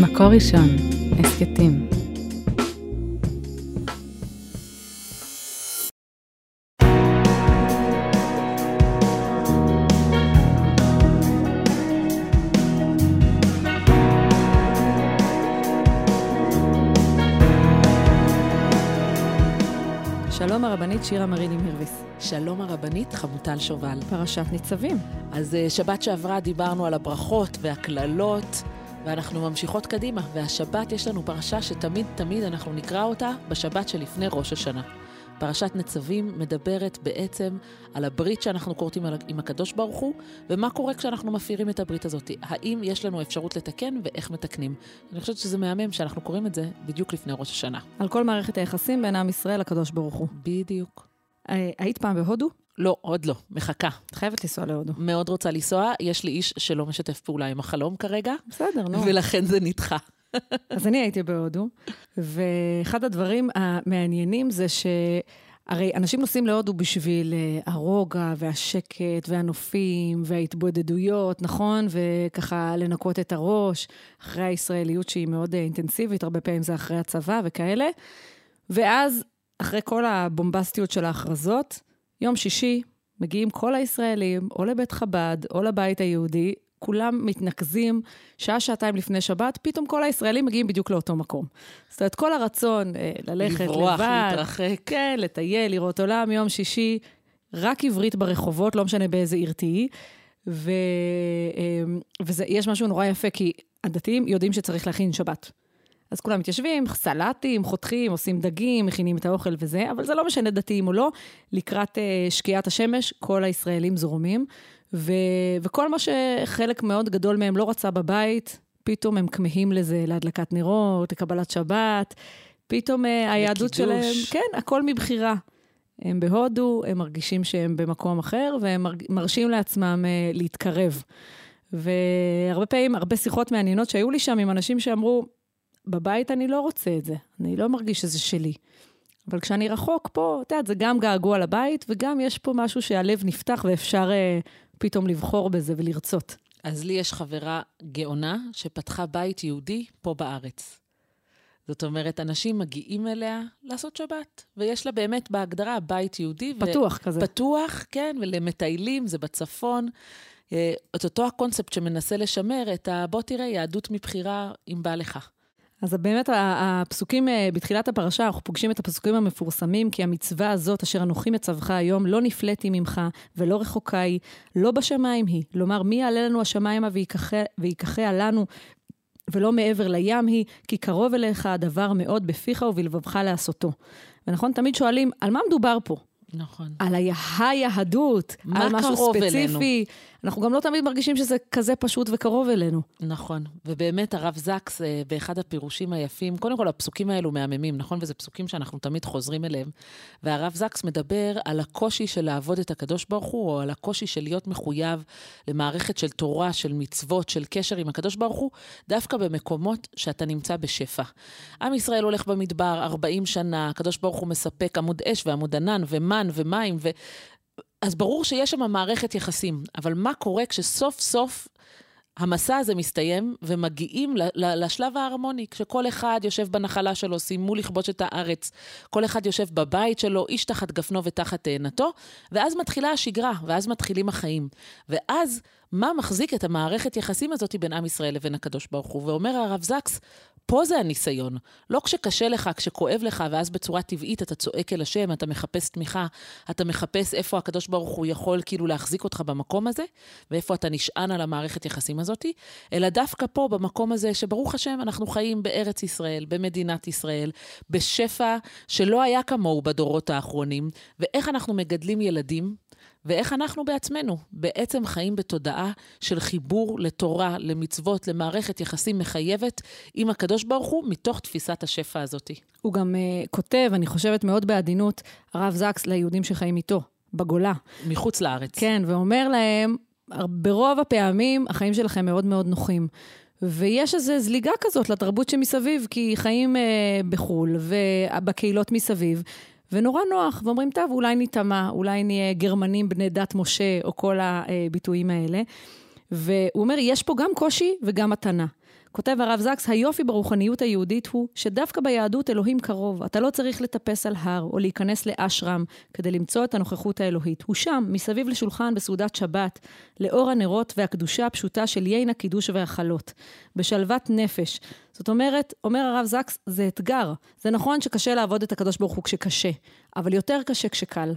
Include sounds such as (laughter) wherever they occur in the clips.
מקור ראשון, הסכתים. שלום הרבנית שירה מריני מירביס. שלום הרבנית חמוטל שובל. פרשת ניצבים. אז אה, שבת שעברה דיברנו על הברכות והקללות, ואנחנו ממשיכות קדימה. והשבת יש לנו פרשה שתמיד תמיד אנחנו נקרא אותה בשבת שלפני ראש השנה. פרשת ניצבים מדברת בעצם על הברית שאנחנו כורתים עם הקדוש ברוך הוא, ומה קורה כשאנחנו מפרים את הברית הזאת. האם יש לנו אפשרות לתקן ואיך מתקנים. אני חושבת שזה מהמם שאנחנו קוראים את זה בדיוק לפני ראש השנה. על כל מערכת היחסים בין עם ישראל לקדוש ברוך הוא. בדיוק. אה, היית פעם בהודו? לא, עוד לא, מחכה. את חייבת לנסוע להודו. מאוד רוצה לנסוע, יש לי איש שלא משתף פעולה עם החלום כרגע. בסדר, נו. ולכן זה נדחה. (laughs) אז אני הייתי בהודו, ואחד הדברים המעניינים זה ש... הרי אנשים נוסעים להודו בשביל אה, הרוגע והשקט והנופים וההתבודדויות, נכון? וככה לנקות את הראש, אחרי הישראליות שהיא מאוד אה, אינטנסיבית, הרבה פעמים זה אחרי הצבא וכאלה. ואז, אחרי כל הבומבסטיות של ההכרזות, יום שישי מגיעים כל הישראלים, או לבית חב"ד, או לבית היהודי, כולם מתנקזים שעה, שעתיים לפני שבת, פתאום כל הישראלים מגיעים בדיוק לאותו מקום. זאת אומרת, כל הרצון אה, ללכת לבד, לברוח, להתרחק. כן, לטייל, לראות עולם, יום שישי, רק עברית ברחובות, לא משנה באיזה עיר תהיי. ויש משהו נורא יפה, כי הדתיים יודעים שצריך להכין שבת. אז כולם מתיישבים, סלטים, חותכים, עושים דגים, מכינים את האוכל וזה, אבל זה לא משנה דתיים או לא. לקראת uh, שקיעת השמש, כל הישראלים זורמים, ו- וכל מה שחלק מאוד גדול מהם לא רצה בבית, פתאום הם כמהים לזה, להדלקת נרות, לקבלת שבת. פתאום uh, היהדות שלהם, כן, הכל מבחירה. הם בהודו, הם מרגישים שהם במקום אחר, והם מרשים לעצמם uh, להתקרב. והרבה פעמים, הרבה שיחות מעניינות שהיו לי שם עם אנשים שאמרו, בבית אני לא רוצה את זה, אני לא מרגיש שזה שלי. אבל כשאני רחוק פה, את יודעת, זה גם געגוע לבית, וגם יש פה משהו שהלב נפתח ואפשר אה, פתאום לבחור בזה ולרצות. אז לי יש חברה גאונה שפתחה בית יהודי פה בארץ. זאת אומרת, אנשים מגיעים אליה לעשות שבת, ויש לה באמת בהגדרה בית יהודי. פתוח ו- כזה. פתוח, כן, ולמטיילים, זה בצפון. אה, את אותו הקונספט שמנסה לשמר את ה... בוא תראה, יהדות מבחירה אם בא לך. אז באמת הפסוקים אה, בתחילת הפרשה, אנחנו פוגשים את הפסוקים המפורסמים, כי המצווה הזאת, אשר אנוכי מצווך היום, לא נפלאתי ממך ולא רחוקה היא, לא בשמיים היא. לומר, מי יעלה לנו השמיימה ויקחה לנו ולא מעבר לים היא, כי קרוב אליך הדבר מאוד בפיך ובלבבך לעשותו. ונכון, תמיד שואלים, על מה מדובר פה? נכון. על היהדות, על משהו ספציפי. אלינו? אנחנו גם לא תמיד מרגישים שזה כזה פשוט וקרוב אלינו. נכון, ובאמת הרב זקס, אה, באחד הפירושים היפים, קודם כל הפסוקים האלו מהממים, נכון? וזה פסוקים שאנחנו תמיד חוזרים אליהם. והרב זקס מדבר על הקושי של לעבוד את הקדוש ברוך הוא, או על הקושי של להיות מחויב למערכת של תורה, של מצוות, של קשר עם הקדוש ברוך הוא, דווקא במקומות שאתה נמצא בשפע. עם ישראל הולך במדבר 40 שנה, הקדוש ברוך הוא מספק עמוד אש ועמוד ענן ומן ומים, ו... אז ברור שיש שם מערכת יחסים, אבל מה קורה כשסוף סוף המסע הזה מסתיים ומגיעים לשלב ההרמוני, כשכל אחד יושב בנחלה שלו, סיימו לכבוש את הארץ, כל אחד יושב בבית שלו, איש תחת גפנו ותחת תאנתו, ואז מתחילה השגרה, ואז מתחילים החיים. ואז מה מחזיק את המערכת יחסים הזאת בין עם ישראל לבין הקדוש ברוך הוא? ואומר הרב זקס, פה זה הניסיון. לא כשקשה לך, כשכואב לך, ואז בצורה טבעית אתה צועק אל השם, אתה מחפש תמיכה, אתה מחפש איפה הקדוש ברוך הוא יכול כאילו להחזיק אותך במקום הזה, ואיפה אתה נשען על המערכת יחסים הזאת, אלא דווקא פה, במקום הזה, שברוך השם, אנחנו חיים בארץ ישראל, במדינת ישראל, בשפע שלא היה כמוהו בדורות האחרונים, ואיך אנחנו מגדלים ילדים ואיך אנחנו בעצמנו בעצם חיים בתודעה של חיבור לתורה, למצוות, למערכת יחסים מחייבת עם הקדוש ברוך הוא, מתוך תפיסת השפע הזאת. הוא גם uh, כותב, אני חושבת מאוד בעדינות, הרב זקס ליהודים שחיים איתו, בגולה. מחוץ לארץ. כן, ואומר להם, ברוב הפעמים החיים שלכם מאוד מאוד נוחים. ויש איזו זליגה כזאת לתרבות שמסביב, כי חיים uh, בחו"ל ובקהילות מסביב, ונורא נוח, ואומרים, טוב, אולי ניטמע, אולי נהיה גרמנים בני דת משה, או כל הביטויים האלה. והוא אומר, יש פה גם קושי וגם מתנה. כותב הרב זקס, היופי ברוחניות היהודית הוא שדווקא ביהדות אלוהים קרוב. אתה לא צריך לטפס על הר או להיכנס לאשרם כדי למצוא את הנוכחות האלוהית. הוא שם, מסביב לשולחן בסעודת שבת, לאור הנרות והקדושה הפשוטה של יין הקידוש והחלות, בשלוות נפש. זאת אומרת, אומר הרב זקס, זה אתגר. זה נכון שקשה לעבוד את הקדוש ברוך הוא כשקשה, אבל יותר קשה כשקל.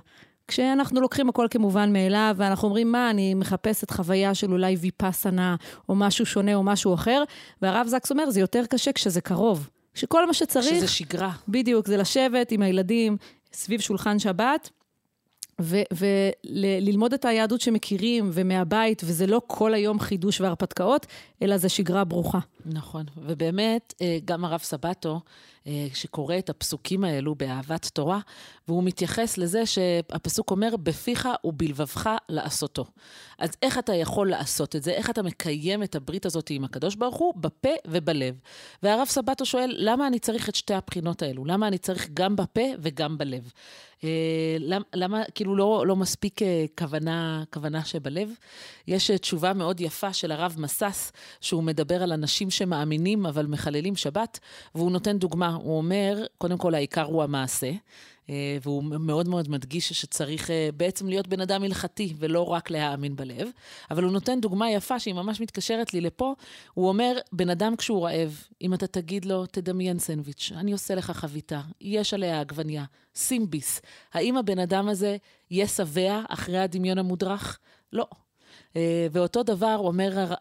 כשאנחנו לוקחים הכל כמובן מאליו, ואנחנו אומרים, מה, אני מחפשת חוויה של אולי ויפאסנה, או משהו שונה, או משהו אחר, והרב זקס אומר, זה יותר קשה כשזה קרוב. כשכל מה שצריך... כשזה שגרה. בדיוק, זה לשבת עם הילדים סביב שולחן שבת, וללמוד את היהדות שמכירים ומהבית, וזה לא כל היום חידוש והרפתקאות, אלא זה שגרה ברוכה. נכון, ובאמת, אה, גם הרב סבטו, שקורא את הפסוקים האלו באהבת תורה, והוא מתייחס לזה שהפסוק אומר, בפיך ובלבבך לעשותו. אז איך אתה יכול לעשות את זה? איך אתה מקיים את הברית הזאת עם הקדוש ברוך הוא? בפה ובלב. והרב סבטו שואל, למה אני צריך את שתי הבחינות האלו? למה אני צריך גם בפה וגם בלב? אה, למה, למה כאילו לא, לא מספיק אה, כוונה, כוונה שבלב? יש אה, תשובה מאוד יפה של הרב מסס, שהוא מדבר על אנשים שמאמינים אבל מחללים שבת, והוא נותן דוגמה. הוא אומר, קודם כל, העיקר הוא המעשה. אה, והוא מאוד מאוד מדגיש שצריך אה, בעצם להיות בן אדם הלכתי ולא רק להאמין בלב. אבל הוא נותן דוגמה יפה שהיא ממש מתקשרת לי לפה. הוא אומר, בן אדם כשהוא רעב, אם אתה תגיד לו, תדמיין סנדוויץ', אני עושה לך חביתה, יש עליה עגבניה, שים ביס. האם הבן אדם הזה יהיה שבע אחרי הדמיון המודרך? לא. אה, ואותו דבר אומר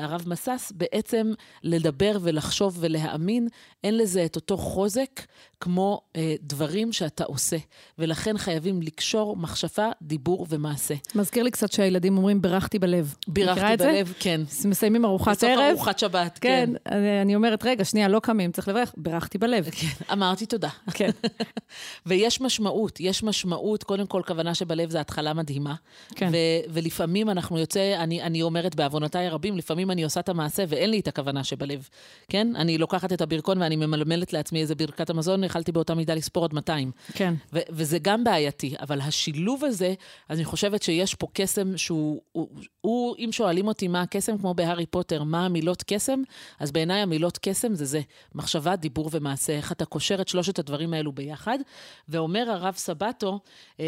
הרב מסס, בעצם לדבר ולחשוב ולהאמין, אין לזה את אותו חוזק כמו אה, דברים שאתה עושה. ולכן חייבים לקשור מחשבה, דיבור ומעשה. מזכיר לי קצת שהילדים אומרים, בירכתי בלב. בירכתי בלב, כן. מסיימים ארוחת ערב. בסוף ארוחת שבת, כן. כן. אני אומרת, רגע, שנייה, לא קמים, צריך לברך, בירכתי בלב. כן, אמרתי תודה. כן. (laughs) ויש משמעות, יש משמעות, קודם כל, כוונה שבלב זה התחלה מדהימה. כן. ולפעמים אנחנו יוצא, אני, אני אומרת בעוונותיי הרבים, לפעמים אני עושה את המעשה ואין לי את הכוונה שבלב, כן? אני לוקחת את הברכון ואני ממלמלת לעצמי איזה ברכת המזון, יכלתי באותה מידה לספור עוד 200. כן. ו- וזה גם בעייתי, אבל השילוב הזה, אז אני חושבת שיש פה קסם שהוא, הוא, הוא, אם שואלים אותי מה הקסם, כמו בהארי פוטר, מה המילות קסם, אז בעיניי המילות קסם זה זה, מחשבה, דיבור ומעשה, איך אתה קושר את שלושת הדברים האלו ביחד. ואומר הרב סבטו, אה,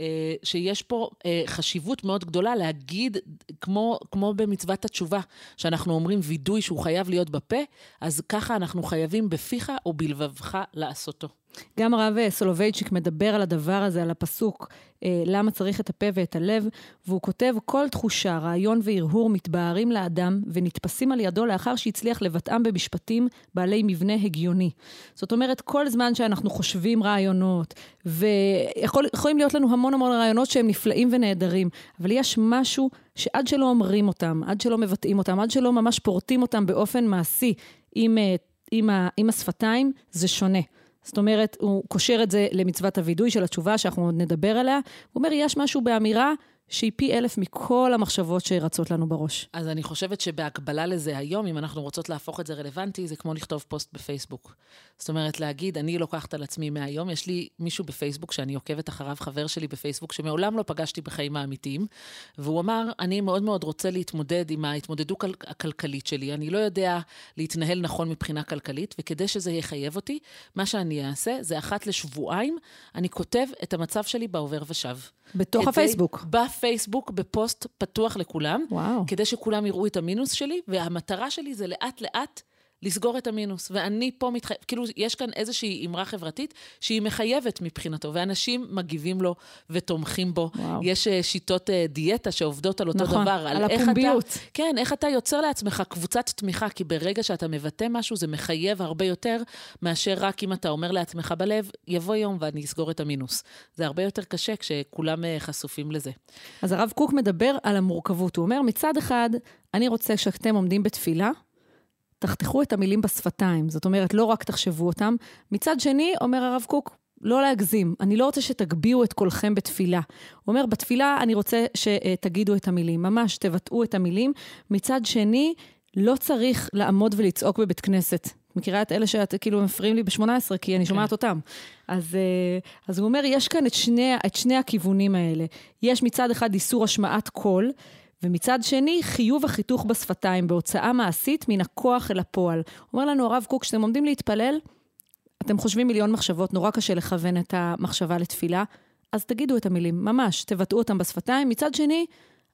אה, שיש פה אה, חשיבות מאוד גדולה להגיד כמו, כמו במצוות התשובה, שאנחנו אומרים וידוי שהוא חייב להיות בפה, אז ככה אנחנו חייבים בפיך ובלבבך לעשותו. גם הרב סולובייצ'יק מדבר על הדבר הזה, על הפסוק, אה, למה צריך את הפה ואת הלב, והוא כותב, כל תחושה, רעיון והרהור מתבהרים לאדם ונתפסים על ידו לאחר שהצליח לבטאם במשפטים בעלי מבנה הגיוני. זאת אומרת, כל זמן שאנחנו חושבים רעיונות, ויכולים להיות לנו המון המון רעיונות שהם נפלאים ונהדרים, אבל יש משהו שעד שלא אומרים אותם, עד שלא מבטאים אותם, עד שלא ממש פורטים אותם באופן מעשי עם, אה, עם, עם השפתיים, זה שונה. זאת אומרת, הוא קושר את זה למצוות הווידוי של התשובה, שאנחנו עוד נדבר עליה. הוא אומר, יש משהו באמירה שהיא פי אלף מכל המחשבות שרצות לנו בראש. אז אני חושבת שבהקבלה לזה היום, אם אנחנו רוצות להפוך את זה רלוונטי, זה כמו לכתוב פוסט בפייסבוק. זאת אומרת, להגיד, אני לוקחת על עצמי מהיום, יש לי מישהו בפייסבוק שאני עוקבת אחריו, חבר שלי בפייסבוק, שמעולם לא פגשתי בחיים האמיתיים, והוא אמר, אני מאוד מאוד רוצה להתמודד עם ההתמודדות הכלכלית שלי, אני לא יודע להתנהל נכון מבחינה כלכלית, וכדי שזה יחייב אותי, מה שאני אעשה זה אחת לשבועיים, אני כותב את המצב שלי בעובר ושב. בתוך הפייסבוק. בפייסבוק, בפוסט פתוח לכולם. וואו. כדי שכולם יראו את המינוס שלי, והמטרה שלי זה לאט-לאט לסגור את המינוס. ואני פה מתחייבת, כאילו, יש כאן איזושהי אמרה חברתית שהיא מחייבת מבחינתו, ואנשים מגיבים לו ותומכים בו. וואו. יש uh, שיטות uh, דיאטה שעובדות על אותו נכון, דבר. על, על הפומביות. אתה, כן, איך אתה יוצר לעצמך קבוצת תמיכה, כי ברגע שאתה מבטא משהו, זה מחייב הרבה יותר מאשר רק אם אתה אומר לעצמך בלב, יבוא יום ואני אסגור את המינוס. זה הרבה יותר קשה כשכולם uh, חשופים לזה. אז הרב קוק מדבר על המורכבות. הוא אומר, מצד אחד, אני רוצה שאתם עומדים בתפילה, תחתכו את המילים בשפתיים. זאת אומרת, לא רק תחשבו אותם. מצד שני, אומר הרב קוק, לא להגזים. אני לא רוצה שתגביהו את קולכם בתפילה. הוא אומר, בתפילה אני רוצה שתגידו את המילים, ממש תבטאו את המילים. מצד שני, לא צריך לעמוד ולצעוק בבית כנסת. מכירה את אלה שאת כאילו מפריעים לי ב-18, כי אני שומעת כן. אותם. אז, אה, אז הוא אומר, יש כאן את שני, את שני הכיוונים האלה. יש מצד אחד איסור השמעת קול, ומצד שני, חיוב החיתוך בשפתיים, בהוצאה מעשית מן הכוח אל הפועל. אומר לנו הרב קוק, כשאתם עומדים להתפלל, אתם חושבים מיליון מחשבות, נורא קשה לכוון את המחשבה לתפילה, אז תגידו את המילים, ממש, תבטאו אותם בשפתיים. מצד שני,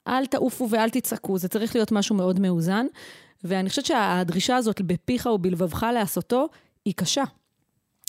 אל תעופו ואל תצעקו, זה צריך להיות משהו מאוד מאוזן. ואני חושבת שהדרישה הזאת, בפיך ובלבבך לעשותו, היא קשה.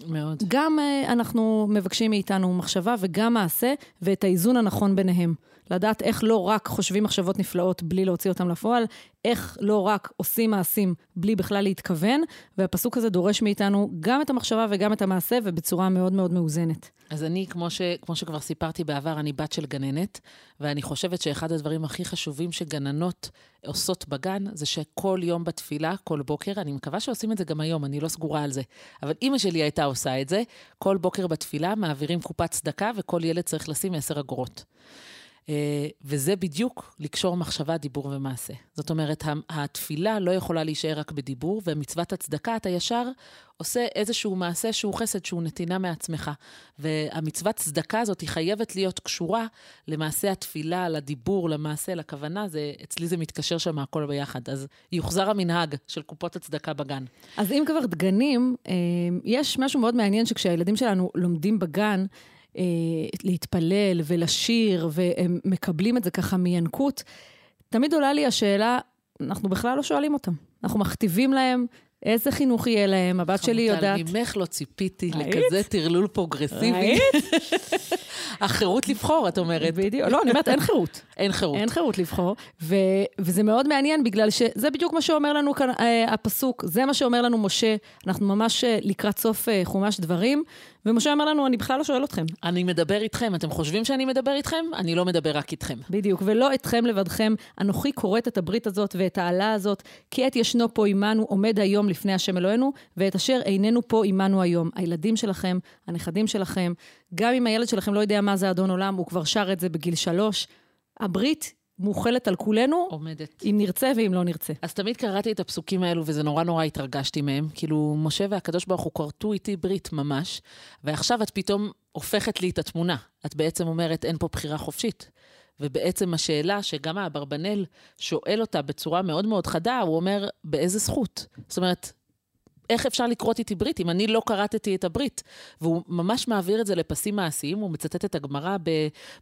מאוד. גם uh, אנחנו מבקשים מאיתנו מחשבה וגם מעשה, ואת האיזון הנכון ביניהם. לדעת איך לא רק חושבים מחשבות נפלאות בלי להוציא אותם לפועל, איך לא רק עושים מעשים בלי בכלל להתכוון, והפסוק הזה דורש מאיתנו גם את המחשבה וגם את המעשה, ובצורה מאוד מאוד מאוזנת. אז אני, כמו, ש, כמו שכבר סיפרתי בעבר, אני בת של גננת, ואני חושבת שאחד הדברים הכי חשובים שגננות עושות בגן, זה שכל יום בתפילה, כל בוקר, אני מקווה שעושים את זה גם היום, אני לא סגורה על זה, אבל אימא שלי הייתה עושה את זה, כל בוקר בתפילה מעבירים קופת צדקה, וכל ילד צריך לשים עשר אגורות. אה, וזה בדיוק לקשור מחשבה, דיבור ומעשה. זאת אומרת, התפילה לא יכולה להישאר רק בדיבור, ומצוות הצדקה, אתה ישר עושה איזשהו מעשה שהוא חסד, שהוא נתינה מעצמך. והמצוות צדקה הזאת, היא חייבת להיות קשורה למעשה התפילה, לדיבור, למעשה, לכוונה. זה, אצלי זה מתקשר שם הכל ביחד. אז יוחזר המנהג של קופות הצדקה בגן. אז אם כבר גנים, אה, יש משהו מאוד מעניין שכשהילדים שלנו לומדים בגן, להתפלל ולשיר, והם מקבלים את זה ככה מינקות, תמיד עולה לי השאלה, אנחנו בכלל לא שואלים אותם. אנחנו מכתיבים להם איזה חינוך יהיה להם, הבת שלי יודעת... חמוטל, ממך לא ציפיתי לכזה טרלול פרוגרסיבי. (laughs) החירות לבחור, את אומרת. בדיוק. לא, אני אומרת, אין חירות. אין חירות. אין חירות לבחור, ו- וזה מאוד מעניין, בגלל שזה בדיוק מה שאומר לנו כאן אה, הפסוק, זה מה שאומר לנו משה, אנחנו ממש אה, לקראת סוף אה, חומש דברים, ומשה אמר לנו, אני בכלל לא שואל אתכם. אני מדבר איתכם, אתם חושבים שאני מדבר איתכם? אני לא מדבר רק איתכם. בדיוק, ולא אתכם לבדכם. אנוכי כורת את הברית הזאת ואת העלה הזאת, כי עת ישנו פה עמנו, עומד היום לפני השם אלוהינו, ואת אשר איננו פה עמנו היום. הילדים שלכם, הנכדים שלכם, גם אם הילד שלכם לא יודע מה זה אדון עולם, הוא כבר שר את זה בגיל שלוש. הברית מוכלת על כולנו, עומדת. אם נרצה ואם לא נרצה. אז תמיד קראתי את הפסוקים האלו, וזה נורא נורא התרגשתי מהם. כאילו, משה והקדוש ברוך הוא כרתו איתי ברית ממש, ועכשיו את פתאום הופכת לי את התמונה. את בעצם אומרת, אין פה בחירה חופשית. ובעצם השאלה שגם האברבנאל שואל אותה בצורה מאוד מאוד חדה, הוא אומר, באיזה זכות? זאת אומרת, איך אפשר לכרות איתי ברית אם אני לא כרתתי את הברית? והוא ממש מעביר את זה לפסים מעשיים, הוא מצטט את הגמרא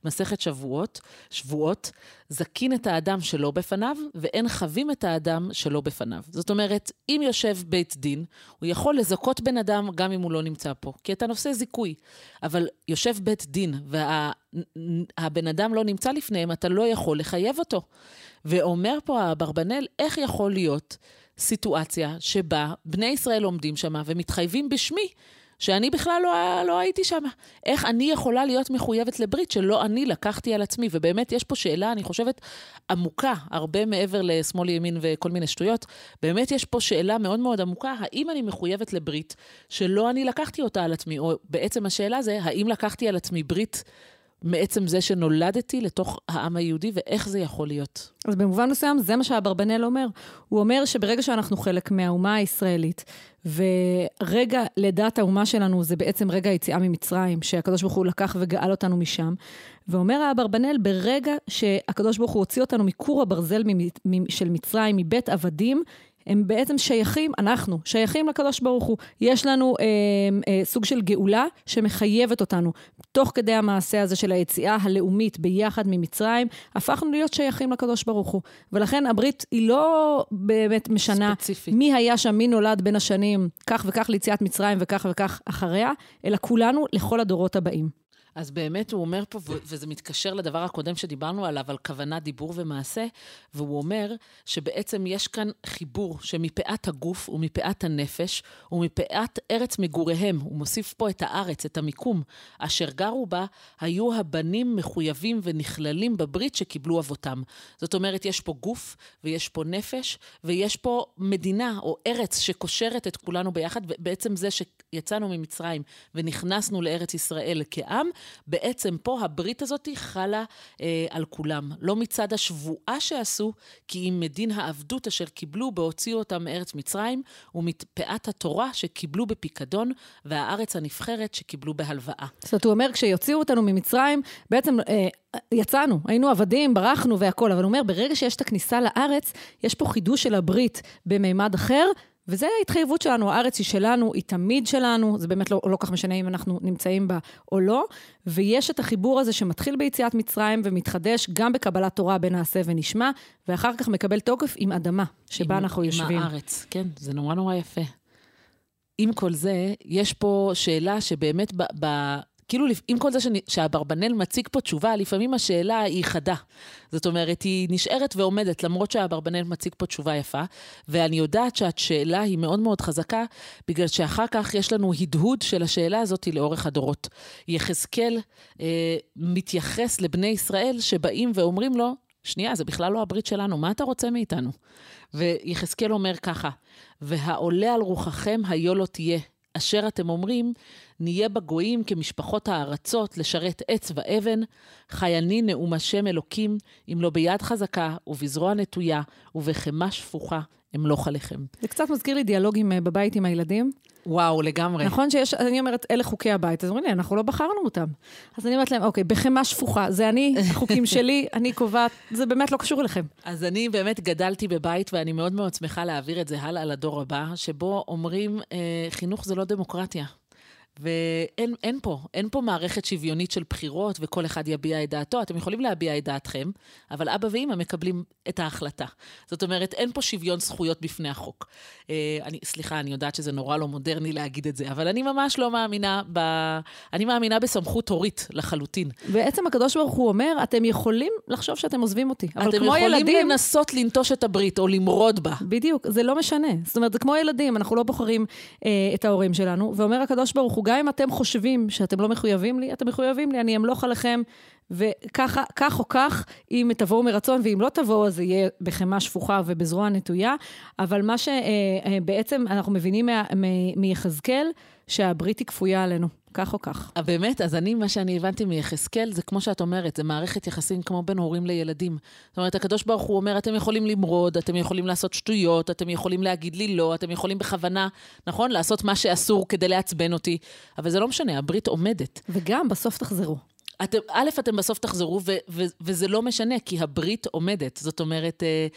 במסכת שבועות, שבועות, זקין את האדם שלא בפניו, ואין חווים את האדם שלא בפניו. זאת אומרת, אם יושב בית דין, הוא יכול לזכות בן אדם גם אם הוא לא נמצא פה, כי אתה נושא זיכוי. אבל יושב בית דין, והבן וה, אדם לא נמצא לפניהם, אתה לא יכול לחייב אותו. ואומר פה האברבנאל, איך יכול להיות סיטואציה שבה בני ישראל עומדים שם ומתחייבים בשמי, שאני בכלל לא, לא הייתי שם. איך אני יכולה להיות מחויבת לברית שלא אני לקחתי על עצמי? ובאמת יש פה שאלה, אני חושבת, עמוקה, הרבה מעבר לשמאל ימין וכל מיני שטויות. באמת יש פה שאלה מאוד מאוד עמוקה, האם אני מחויבת לברית שלא אני לקחתי אותה על עצמי? או בעצם השאלה זה, האם לקחתי על עצמי ברית מעצם זה שנולדתי לתוך העם היהודי, ואיך זה יכול להיות. אז במובן מסוים, זה מה שאברבנאל אומר. הוא אומר שברגע שאנחנו חלק מהאומה הישראלית, ורגע לידת האומה שלנו זה בעצם רגע היציאה ממצרים, שהקדוש ברוך הוא לקח וגאל אותנו משם. ואומר האברבנאל, ברגע שהקדוש ברוך הוא הוציא אותנו מכור הברזל של מצרים, מבית עבדים, הם בעצם שייכים, אנחנו, שייכים לקדוש ברוך הוא. יש לנו אה, אה, סוג של גאולה שמחייבת אותנו. תוך כדי המעשה הזה של היציאה הלאומית ביחד ממצרים, הפכנו להיות שייכים לקדוש ברוך הוא. ולכן הברית היא לא באמת משנה ספציפית. מי היה שם, מי נולד בין השנים כך וכך ליציאת מצרים וכך וכך אחריה, אלא כולנו לכל הדורות הבאים. אז באמת הוא אומר פה, וזה מתקשר לדבר הקודם שדיברנו עליו, על כוונה, דיבור ומעשה, והוא אומר שבעצם יש כאן חיבור שמפאת הגוף ומפאת הנפש ומפאת ארץ מגוריהם, הוא מוסיף פה את הארץ, את המיקום, אשר גרו בה, היו הבנים מחויבים ונכללים בברית שקיבלו אבותם. זאת אומרת, יש פה גוף ויש פה נפש ויש פה מדינה או ארץ שקושרת את כולנו ביחד, ובעצם זה שיצאנו ממצרים ונכנסנו לארץ ישראל כעם, בעצם פה הברית הזאת חלה אה, על כולם. לא מצד השבועה שעשו, כי אם מדין העבדות אשר קיבלו בהוציאו אותם מארץ מצרים, ומפאת התורה שקיבלו בפיקדון, והארץ הנבחרת שקיבלו בהלוואה. זאת אומרת, הוא אומר, כשיוציאו אותנו ממצרים, בעצם אה, יצאנו, היינו עבדים, ברחנו והכול, אבל הוא אומר, ברגע שיש את הכניסה לארץ, יש פה חידוש של הברית במימד אחר, וזו ההתחייבות שלנו, הארץ היא שלנו, היא תמיד שלנו, זה באמת לא, לא כך משנה אם אנחנו נמצאים בה או לא, ויש את החיבור הזה שמתחיל ביציאת מצרים ומתחדש גם בקבלת תורה בנעשה ונשמע, ואחר כך מקבל תוקף עם אדמה שבה עם, אנחנו עם יושבים. עם הארץ, כן, זה נורא נורא יפה. עם כל זה, יש פה שאלה שבאמת ב... ב כאילו, עם כל זה שאני, שהאברבנאל מציג פה תשובה, לפעמים השאלה היא חדה. זאת אומרת, היא נשארת ועומדת, למרות שהאברבנאל מציג פה תשובה יפה, ואני יודעת שהשאלה היא מאוד מאוד חזקה, בגלל שאחר כך יש לנו הדהוד של השאלה הזאת לאורך הדורות. יחזקאל אה, מתייחס לבני ישראל שבאים ואומרים לו, שנייה, זה בכלל לא הברית שלנו, מה אתה רוצה מאיתנו? ויחזקאל אומר ככה, והעולה על רוחכם היו לא תהיה, אשר אתם אומרים, נהיה בגויים כמשפחות הארצות לשרת עץ ואבן, חייני נאום השם אלוקים, אם לא ביד חזקה ובזרוע נטויה ובחמה שפוכה אמלוך עליכם. זה קצת מזכיר לי דיאלוגים אה, בבית עם הילדים. וואו, לגמרי. נכון שיש, אני אומרת, אלה חוקי הבית, אז אומרים לי, אנחנו לא בחרנו אותם. אז אני אומרת להם, אוקיי, בחמה שפוכה, זה אני, החוקים (laughs) שלי, אני קובעת, זה באמת לא קשור אליכם. אז אני באמת גדלתי בבית, ואני מאוד מאוד שמחה להעביר את זה הלאה לדור הבא, שבו אומרים, אה, חינוך זה לא דמוקרטיה. ואין פה, אין פה מערכת שוויונית של בחירות וכל אחד יביע את דעתו. אתם יכולים להביע את דעתכם, אבל אבא ואימא מקבלים את ההחלטה. זאת אומרת, אין פה שוויון זכויות בפני החוק. אה, אני, סליחה, אני יודעת שזה נורא לא מודרני להגיד את זה, אבל אני ממש לא מאמינה ב... אני מאמינה בסמכות הורית לחלוטין. בעצם הקדוש ברוך הוא אומר, אתם יכולים לחשוב שאתם עוזבים אותי, אבל כמו ילדים... אתם יכולים לנסות לנטוש את הברית או למרוד בה. בדיוק, זה לא משנה. זאת אומרת, זה כמו ילדים, אנחנו לא בוחרים אה, את ההורים שלנו, ואומר הקדוש ברוך הוא, גם אם אתם חושבים שאתם לא מחויבים לי, אתם מחויבים לי, אני אמלוך עליכם, וככה, כך או כך, אם תבואו מרצון, ואם לא תבואו, אז זה יהיה בחמה שפוכה ובזרוע נטויה. אבל מה שבעצם אנחנו מבינים מיחזקאל, שהברית היא כפויה עלינו. כך או כך. אה, באמת? אז אני, מה שאני הבנתי מיחזקאל, זה כמו שאת אומרת, זה מערכת יחסים כמו בין הורים לילדים. זאת אומרת, הקדוש ברוך הוא אומר, אתם יכולים למרוד, אתם יכולים לעשות שטויות, אתם יכולים להגיד לי לא, אתם יכולים בכוונה, נכון? לעשות מה שאסור כדי לעצבן אותי, אבל זה לא משנה, הברית עומדת. וגם, בסוף תחזרו. אתם, א', אתם בסוף תחזרו, ו, ו, וזה לא משנה, כי הברית עומדת. זאת אומרת, אה,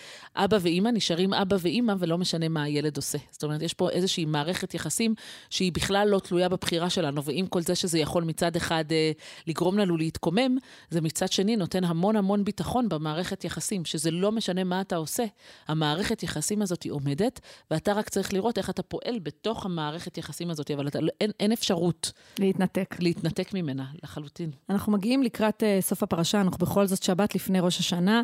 אבא ואימא נשארים אבא ואימא, ולא משנה מה הילד עושה. זאת אומרת, יש פה איזושהי מערכת יחסים שהיא בכלל לא תלויה בבחירה שלנו, ועם כל זה שזה יכול מצד אחד אה, לגרום לנו להתקומם, זה מצד שני נותן המון המון ביטחון במערכת יחסים, שזה לא משנה מה אתה עושה. המערכת יחסים הזאת היא עומדת, ואתה רק צריך לראות איך אתה פועל בתוך המערכת יחסים הזאת, אבל אתה, לא, אין, אין אפשרות... להתנתק. להתנתק ממנה, לחלוטין. אנחנו מגיעים לקראת uh, סוף הפרשה, אנחנו בכל זאת שבת לפני ראש השנה,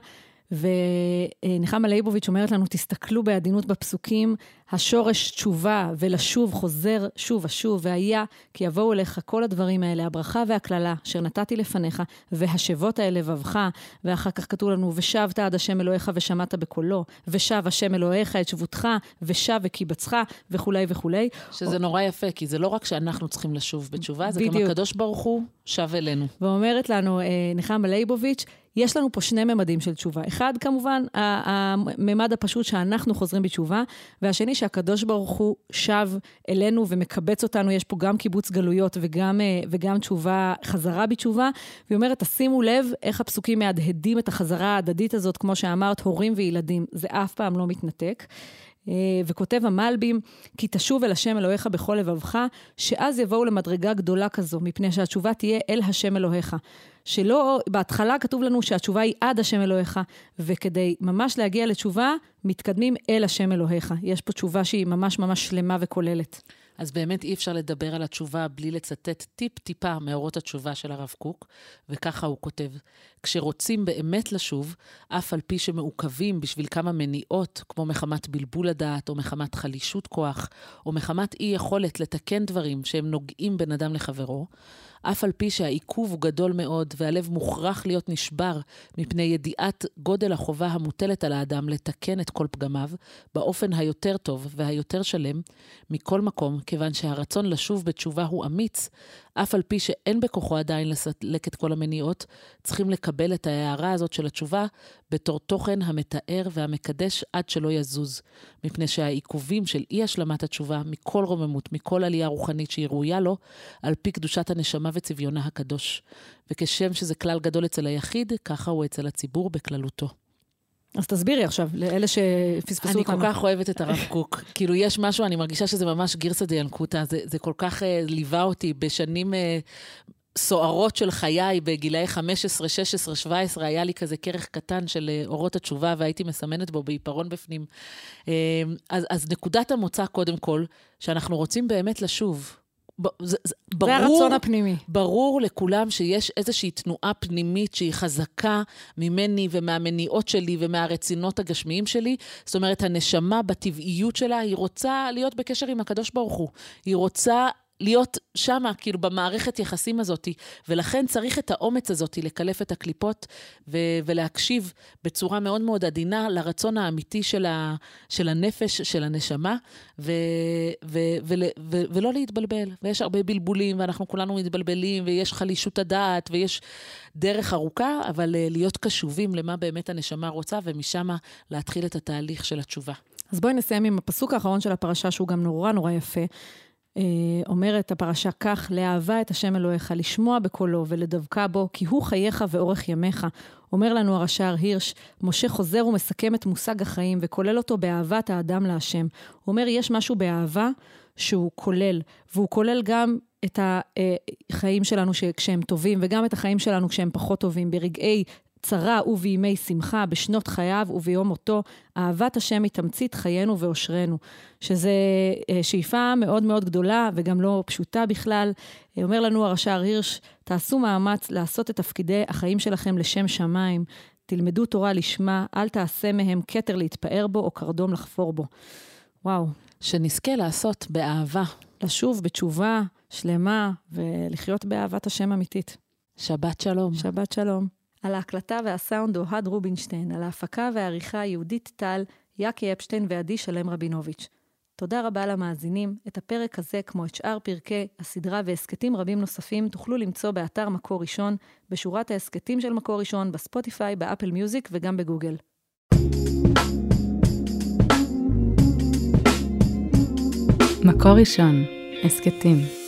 ונחמה ליבוביץ' אומרת לנו, תסתכלו בעדינות בפסוקים, השורש תשובה ולשוב חוזר שוב ושוב, והיה כי יבואו אליך כל הדברים האלה, הברכה והקללה, אשר נתתי לפניך, והשבות אל לבבך, ואחר כך כתוב לנו, ושבת עד השם אלוהיך ושמעת בקולו, ושב השם אלוהיך את שבותך, ושב וקיבצך, וכולי וכולי. שזה או... נורא יפה, כי זה לא רק שאנחנו צריכים לשוב בתשובה, זה בדיוק. גם הקדוש ברוך הוא שב אלינו. ואומרת לנו אה, נחמה ליבוביץ', יש לנו פה שני ממדים של תשובה. אחד, כמובן, הממד הפשוט שאנחנו חוזרים בתשובה, והשני, שהקדוש ברוך הוא שב אלינו ומקבץ אותנו, יש פה גם קיבוץ גלויות וגם, אה, וגם תשובה, חזרה בתשובה. והיא אומרת, תשימו לב איך הפסוקים מהדהדים את החזרה ההדדית הזאת, כמו שאמרת, הורים וילדים. זה אף פעם לא מתנתק. אה, וכותב המלבים, כי תשוב אל השם אלוהיך בכל לבבך, שאז יבואו למדרגה גדולה כזו, מפני שהתשובה תהיה אל השם אלוהיך. שלא, בהתחלה כתוב לנו שהתשובה היא עד השם אלוהיך, וכדי ממש להגיע לתשובה, מתקדמים אל השם אלוהיך. יש פה תשובה שהיא ממש ממש שלמה וכוללת. אז באמת אי אפשר לדבר על התשובה בלי לצטט טיפ-טיפה מאורות התשובה של הרב קוק, וככה הוא כותב: כשרוצים באמת לשוב, אף על פי שמעוכבים בשביל כמה מניעות, כמו מחמת בלבול הדעת, או מחמת חלישות כוח, או מחמת אי יכולת לתקן דברים שהם נוגעים בין אדם לחברו, אף על פי שהעיכוב הוא גדול מאוד והלב מוכרח להיות נשבר מפני ידיעת גודל החובה המוטלת על האדם לתקן את כל פגמיו באופן היותר טוב והיותר שלם, מכל מקום, כיוון שהרצון לשוב בתשובה הוא אמיץ, אף על פי שאין בכוחו עדיין לסלק את כל המניעות, צריכים לקבל את ההערה הזאת של התשובה בתור תוכן המתאר והמקדש עד שלא יזוז, מפני שהעיכובים של אי השלמת התשובה מכל רוממות, מכל עלייה רוחנית שהיא ראויה לו, על פי קדושת הנשמה וצביונה הקדוש. וכשם שזה כלל גדול אצל היחיד, ככה הוא אצל הציבור בכללותו. אז תסבירי עכשיו, לאלה שפספסו אותנו. אני כל כך אוהבת את הרב קוק. כאילו, יש משהו, אני מרגישה שזה ממש גירסא דיאנקותא, זה, זה כל כך uh, ליווה אותי בשנים uh, סוערות של חיי, בגילאי 15, 16, 17, היה לי כזה כרך קטן של uh, אורות התשובה, והייתי מסמנת בו בעיפרון בפנים. אז, אז נקודת המוצא, קודם כל, שאנחנו רוצים באמת לשוב. זה, זה, ברור, זה הרצון הפנימי. ברור לכולם שיש איזושהי תנועה פנימית שהיא חזקה ממני ומהמניעות שלי ומהרצינות הגשמיים שלי. זאת אומרת, הנשמה בטבעיות שלה, היא רוצה להיות בקשר עם הקדוש ברוך הוא. היא רוצה להיות שמה, כאילו, במערכת יחסים הזאת, ולכן צריך את האומץ הזאת לקלף את הקליפות ו- ולהקשיב בצורה מאוד מאוד עדינה לרצון האמיתי של, ה- של הנפש, של הנשמה, ו- ו- ו- ו- ולא להתבלבל. ויש הרבה בלבולים, ואנחנו כולנו מתבלבלים, ויש חלישות הדעת, ויש דרך ארוכה, אבל uh, להיות קשובים למה באמת הנשמה רוצה, ומשם להתחיל את התהליך של התשובה. אז בואי נסיים עם הפסוק האחרון של הפרשה, שהוא גם נורא נורא יפה. אה, אומרת הפרשה כך, לאהבה את השם אלוהיך, לשמוע בקולו ולדבקה בו, כי הוא חייך ואורך ימיך. אומר לנו הרש"ר הירש, משה חוזר ומסכם את מושג החיים וכולל אותו באהבת האדם להשם. הוא אומר, יש משהו באהבה שהוא כולל, והוא כולל גם את החיים שלנו כשהם טובים, וגם את החיים שלנו כשהם פחות טובים, ברגעי צרה ובימי שמחה, בשנות חייו וביום מותו, אהבת השם היא תמצית חיינו ואושרנו. שזו אה, שאיפה מאוד מאוד גדולה וגם לא פשוטה בכלל. אה, אומר לנו הרש"ר הירש, תעשו מאמץ לעשות את תפקידי החיים שלכם לשם שמיים. תלמדו תורה לשמה, אל תעשה מהם כתר להתפאר בו או קרדום לחפור בו. וואו. שנזכה לעשות באהבה. לשוב בתשובה שלמה ולחיות באהבת השם אמיתית. שבת שלום. שבת שלום. על ההקלטה והסאונד אוהד רובינשטיין, על ההפקה והעריכה יהודית טל, יאקי אפשטיין ועדי שלם רבינוביץ'. תודה רבה למאזינים. את הפרק הזה, כמו את שאר פרקי הסדרה והסכתים רבים נוספים, תוכלו למצוא באתר מקור ראשון, בשורת ההסכתים של מקור ראשון, בספוטיפיי, באפל מיוזיק וגם בגוגל. מקור ראשון, הסכתים.